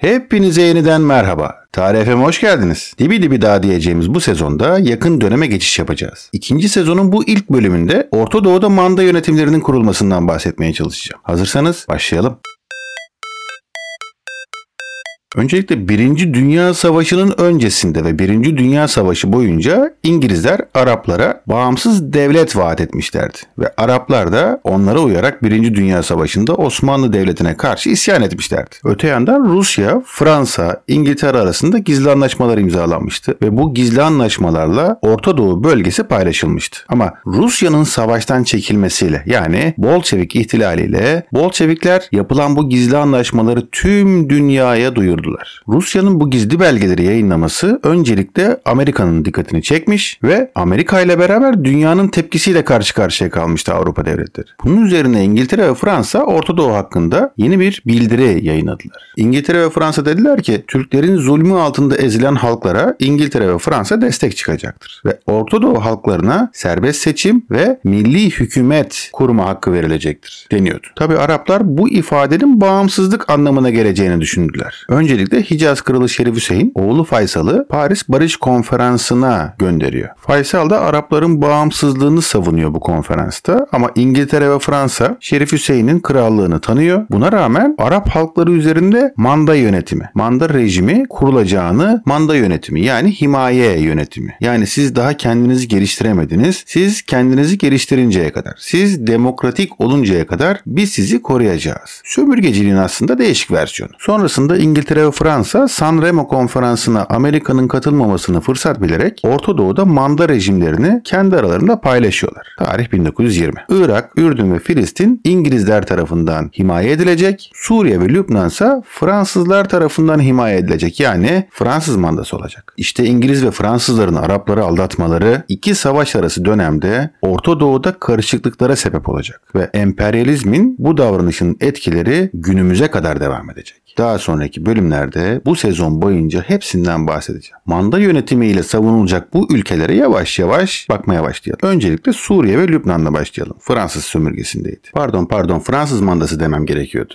Hepinize yeniden merhaba. Tarih hoş geldiniz. Dibi dibi daha diyeceğimiz bu sezonda yakın döneme geçiş yapacağız. İkinci sezonun bu ilk bölümünde Orta Doğu'da manda yönetimlerinin kurulmasından bahsetmeye çalışacağım. Hazırsanız başlayalım. Öncelikle Birinci Dünya Savaşı'nın öncesinde ve Birinci Dünya Savaşı boyunca İngilizler Araplara bağımsız devlet vaat etmişlerdi. Ve Araplar da onlara uyarak Birinci Dünya Savaşı'nda Osmanlı Devleti'ne karşı isyan etmişlerdi. Öte yandan Rusya, Fransa, İngiltere arasında gizli anlaşmalar imzalanmıştı ve bu gizli anlaşmalarla Orta Doğu bölgesi paylaşılmıştı. Ama Rusya'nın savaştan çekilmesiyle yani Bolşevik ihtilaliyle Bolşevikler yapılan bu gizli anlaşmaları tüm dünyaya duyurdu duyurdular. Rusya'nın bu gizli belgeleri yayınlaması öncelikle Amerika'nın dikkatini çekmiş ve Amerika ile beraber dünyanın tepkisiyle karşı karşıya kalmıştı Avrupa devletleri. Bunun üzerine İngiltere ve Fransa Orta Doğu hakkında yeni bir bildiri yayınladılar. İngiltere ve Fransa dediler ki Türklerin zulmü altında ezilen halklara İngiltere ve Fransa destek çıkacaktır ve Orta Doğu halklarına serbest seçim ve milli hükümet kurma hakkı verilecektir deniyordu. Tabi Araplar bu ifadenin bağımsızlık anlamına geleceğini düşündüler. Önce Öncelikle Hicaz Kralı Şerif Hüseyin oğlu Faysal'ı Paris Barış Konferansı'na gönderiyor. Faysal da Arapların bağımsızlığını savunuyor bu konferansta ama İngiltere ve Fransa Şerif Hüseyin'in krallığını tanıyor. Buna rağmen Arap halkları üzerinde manda yönetimi, manda rejimi kurulacağını manda yönetimi yani himaye yönetimi. Yani siz daha kendinizi geliştiremediniz. Siz kendinizi geliştirinceye kadar, siz demokratik oluncaya kadar biz sizi koruyacağız. Sömürgeciliğin aslında değişik versiyonu. Sonrasında İngiltere Ve Fransa San Remo konferansına Amerika'nın katılmamasını fırsat bilerek Orta Doğu'da manda rejimlerini kendi aralarında paylaşıyorlar. Tarih 1920. Irak, Ürdün ve Filistin İngilizler tarafından himaye edilecek. Suriye ve Lübnan ise Fransızlar tarafından himaye edilecek. Yani Fransız mandası olacak. İşte İngiliz ve Fransızların Arapları aldatmaları iki savaş arası dönemde Orta Doğu'da karışıklıklara sebep olacak ve emperyalizmin bu davranışın etkileri günümüze kadar devam edecek. Daha sonraki bölümlerde bu sezon boyunca hepsinden bahsedeceğim. Manda yönetimiyle savunulacak bu ülkelere yavaş yavaş bakmaya başlayalım. Öncelikle Suriye ve Lübnan'la başlayalım. Fransız sömürgesindeydi. Pardon pardon Fransız mandası demem gerekiyordu.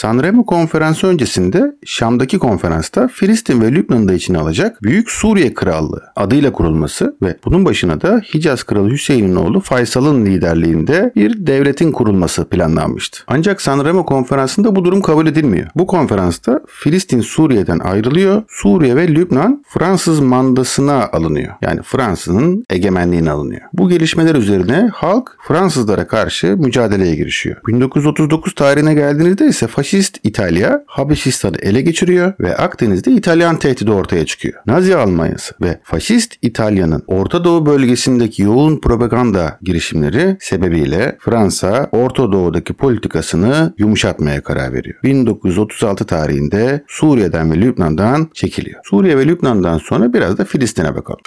Sanremo konferansı öncesinde Şam'daki konferansta Filistin ve Lübnan'ı da içine alacak Büyük Suriye Krallığı adıyla kurulması ve bunun başına da Hicaz Kralı Hüseyin'in oğlu Faysal'ın liderliğinde bir devletin kurulması planlanmıştı. Ancak Sanremo konferansında bu durum kabul edilmiyor. Bu konferansta Filistin Suriye'den ayrılıyor. Suriye ve Lübnan Fransız mandasına alınıyor. Yani Fransa'nın egemenliğine alınıyor. Bu gelişmeler üzerine halk Fransızlara karşı mücadeleye girişiyor. 1939 tarihine geldiğinizde ise faşist faşist İtalya Habeşistan'ı ele geçiriyor ve Akdeniz'de İtalyan tehdidi ortaya çıkıyor. Nazi Almanyası ve faşist İtalya'nın Orta Doğu bölgesindeki yoğun propaganda girişimleri sebebiyle Fransa Orta Doğu'daki politikasını yumuşatmaya karar veriyor. 1936 tarihinde Suriye'den ve Lübnan'dan çekiliyor. Suriye ve Lübnan'dan sonra biraz da Filistin'e bakalım.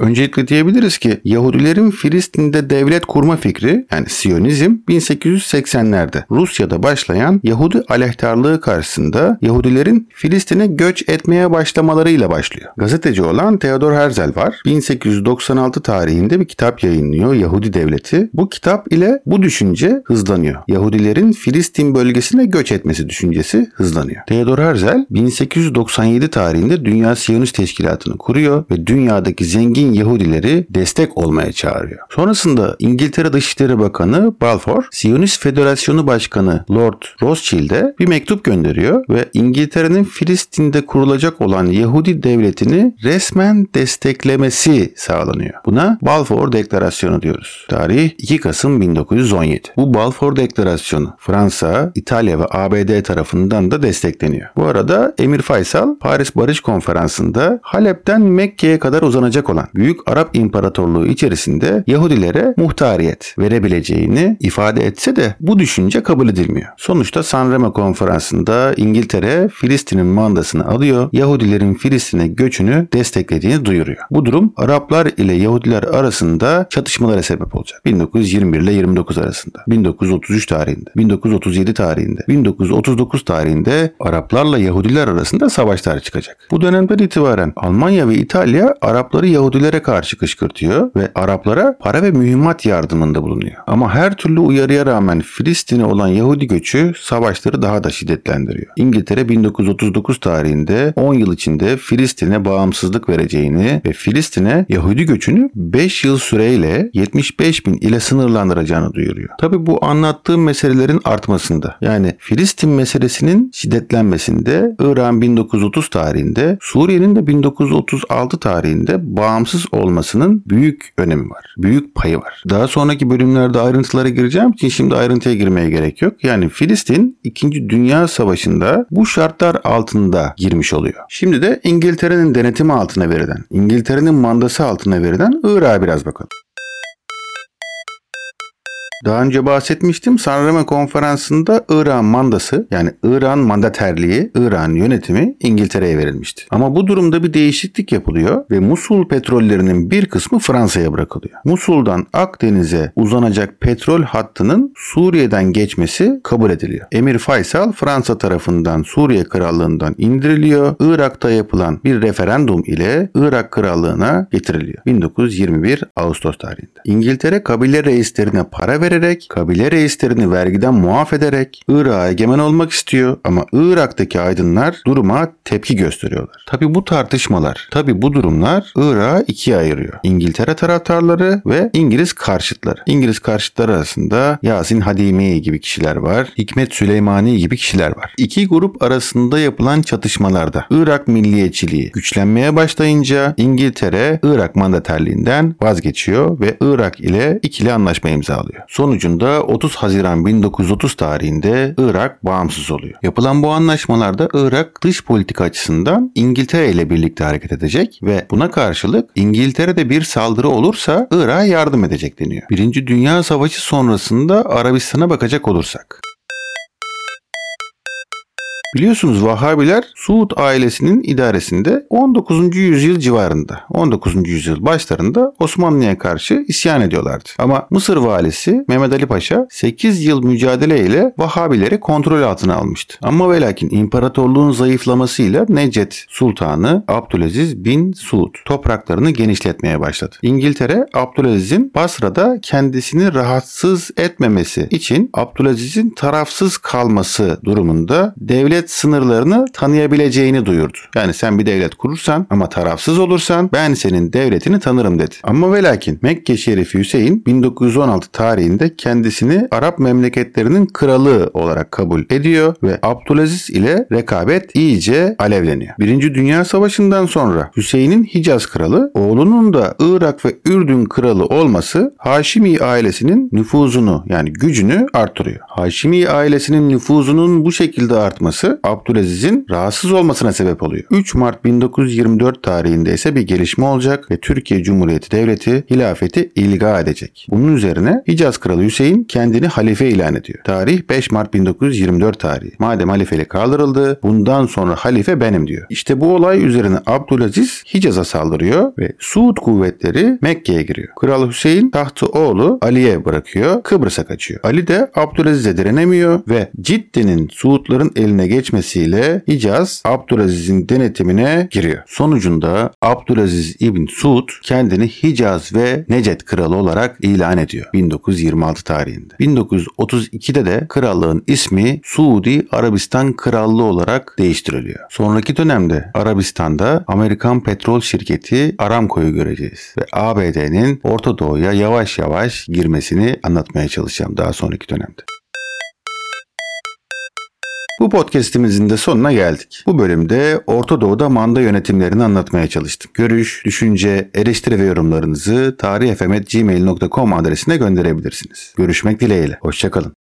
Öncelikle diyebiliriz ki Yahudilerin Filistin'de devlet kurma fikri yani Siyonizm 1880'lerde Rusya'da başlayan Yahudi aleyhtarlığı karşısında Yahudilerin Filistin'e göç etmeye başlamalarıyla başlıyor. Gazeteci olan Theodor Herzl var. 1896 tarihinde bir kitap yayınlıyor Yahudi Devleti. Bu kitap ile bu düşünce hızlanıyor. Yahudilerin Filistin bölgesine göç etmesi düşüncesi hızlanıyor. Theodor Herzl 1897 tarihinde Dünya Siyonist Teşkilatı'nı kuruyor ve dünyadaki zengin zengin Yahudileri destek olmaya çağırıyor. Sonrasında İngiltere Dışişleri Bakanı Balfour, Siyonist Federasyonu Başkanı Lord Rothschild'e bir mektup gönderiyor ve İngiltere'nin Filistin'de kurulacak olan Yahudi devletini resmen desteklemesi sağlanıyor. Buna Balfour Deklarasyonu diyoruz. Tarih 2 Kasım 1917. Bu Balfour Deklarasyonu Fransa, İtalya ve ABD tarafından da destekleniyor. Bu arada Emir Faysal Paris Barış Konferansı'nda Halep'ten Mekke'ye kadar uzanacak olan Büyük Arap İmparatorluğu içerisinde Yahudilere muhtariyet verebileceğini ifade etse de bu düşünce kabul edilmiyor. Sonuçta Sanremo konferansında İngiltere Filistin'in mandasını alıyor, Yahudilerin Filistin'e göçünü desteklediğini duyuruyor. Bu durum Araplar ile Yahudiler arasında çatışmalara sebep olacak. 1921 ile 29 arasında, 1933 tarihinde, 1937 tarihinde, 1939 tarihinde Araplarla Yahudiler arasında savaşlar çıkacak. Bu dönemden itibaren Almanya ve İtalya Arapları Yahudiler Yahubilere karşı kışkırtıyor ve Araplara para ve mühimmat yardımında bulunuyor. Ama her türlü uyarıya rağmen Filistin'e olan Yahudi göçü savaşları daha da şiddetlendiriyor. İngiltere 1939 tarihinde 10 yıl içinde Filistin'e bağımsızlık vereceğini ve Filistin'e Yahudi göçünü 5 yıl süreyle 75 bin ile sınırlandıracağını duyuruyor. Tabi bu anlattığım meselelerin artmasında yani Filistin meselesinin şiddetlenmesinde İran 1930 tarihinde Suriye'nin de 1936 tarihinde bağımsız olmasının büyük önemi var. Büyük payı var. Daha sonraki bölümlerde ayrıntılara gireceğim için şimdi ayrıntıya girmeye gerek yok. Yani Filistin 2. Dünya Savaşı'nda bu şartlar altında girmiş oluyor. Şimdi de İngiltere'nin denetimi altına verilen, İngiltere'nin mandası altına verilen Irak'a biraz bakalım. Daha önce bahsetmiştim. Sanremo konferansında İran mandası yani İran mandaterliği, İran yönetimi İngiltere'ye verilmişti. Ama bu durumda bir değişiklik yapılıyor ve Musul petrollerinin bir kısmı Fransa'ya bırakılıyor. Musul'dan Akdeniz'e uzanacak petrol hattının Suriye'den geçmesi kabul ediliyor. Emir Faysal Fransa tarafından Suriye Krallığından indiriliyor. Irak'ta yapılan bir referandum ile Irak Krallığına getiriliyor. 1921 Ağustos tarihinde. İngiltere kabile reislerine para vererek vererek, kabile reislerini vergiden muaf ederek Irak'a egemen olmak istiyor ama Irak'taki aydınlar duruma tepki gösteriyorlar. Tabi bu tartışmalar, tabi bu durumlar Irak'ı ikiye ayırıyor. İngiltere taraftarları ve İngiliz karşıtları. İngiliz karşıtları arasında Yasin Hadimi gibi kişiler var, Hikmet Süleymani gibi kişiler var. İki grup arasında yapılan çatışmalarda Irak milliyetçiliği güçlenmeye başlayınca İngiltere Irak mandaterliğinden vazgeçiyor ve Irak ile ikili anlaşma imzalıyor. Sonucunda 30 Haziran 1930 tarihinde Irak bağımsız oluyor. Yapılan bu anlaşmalarda Irak dış politika açısından İngiltere ile birlikte hareket edecek ve buna karşılık İngiltere'de bir saldırı olursa Irak'a yardım edecek deniyor. Birinci Dünya Savaşı sonrasında Arabistan'a bakacak olursak. Biliyorsunuz Vahabiler Suud ailesinin idaresinde 19. yüzyıl civarında, 19. yüzyıl başlarında Osmanlı'ya karşı isyan ediyorlardı. Ama Mısır valisi Mehmet Ali Paşa 8 yıl mücadeleyle Vahabileri kontrol altına almıştı. Ama ve lakin imparatorluğun zayıflamasıyla Necdet Sultanı Abdülaziz bin Suud topraklarını genişletmeye başladı. İngiltere Abdülaziz'in Basra'da kendisini rahatsız etmemesi için Abdülaziz'in tarafsız kalması durumunda devlet devlet sınırlarını tanıyabileceğini duyurdu. Yani sen bir devlet kurursan ama tarafsız olursan ben senin devletini tanırım dedi. Ama ve lakin Mekke Şerifi Hüseyin 1916 tarihinde kendisini Arap memleketlerinin kralı olarak kabul ediyor ve Abdülaziz ile rekabet iyice alevleniyor. Birinci Dünya Savaşı'ndan sonra Hüseyin'in Hicaz kralı, oğlunun da Irak ve Ürdün kralı olması Haşimi ailesinin nüfuzunu yani gücünü artırıyor. Haşimi ailesinin nüfuzunun bu şekilde artması Abdülaziz'in rahatsız olmasına sebep oluyor. 3 Mart 1924 tarihinde ise bir gelişme olacak ve Türkiye Cumhuriyeti Devleti hilafeti ilga edecek. Bunun üzerine Hicaz Kralı Hüseyin kendini halife ilan ediyor. Tarih 5 Mart 1924 tarihi. Madem halifeli kaldırıldı bundan sonra halife benim diyor. İşte bu olay üzerine Abdülaziz Hicaz'a saldırıyor ve Suud kuvvetleri Mekke'ye giriyor. Kral Hüseyin tahtı oğlu Ali'ye bırakıyor. Kıbrıs'a kaçıyor. Ali de Abdülaziz'e direnemiyor ve Cidde'nin Suudların eline geçmesiyle Hicaz Abdülaziz'in denetimine giriyor. Sonucunda Abdülaziz İbn Suud kendini Hicaz ve Necet kralı olarak ilan ediyor 1926 tarihinde. 1932'de de krallığın ismi Suudi Arabistan Krallığı olarak değiştiriliyor. Sonraki dönemde Arabistan'da Amerikan petrol şirketi Aramco'yu göreceğiz ve ABD'nin Orta Doğu'ya yavaş yavaş girmesini anlatmaya çalışacağım daha sonraki dönemde. Bu podcastimizin de sonuna geldik. Bu bölümde Orta Doğu'da manda yönetimlerini anlatmaya çalıştım. Görüş, düşünce, eleştiri ve yorumlarınızı tarihfm.gmail.com adresine gönderebilirsiniz. Görüşmek dileğiyle. Hoşçakalın.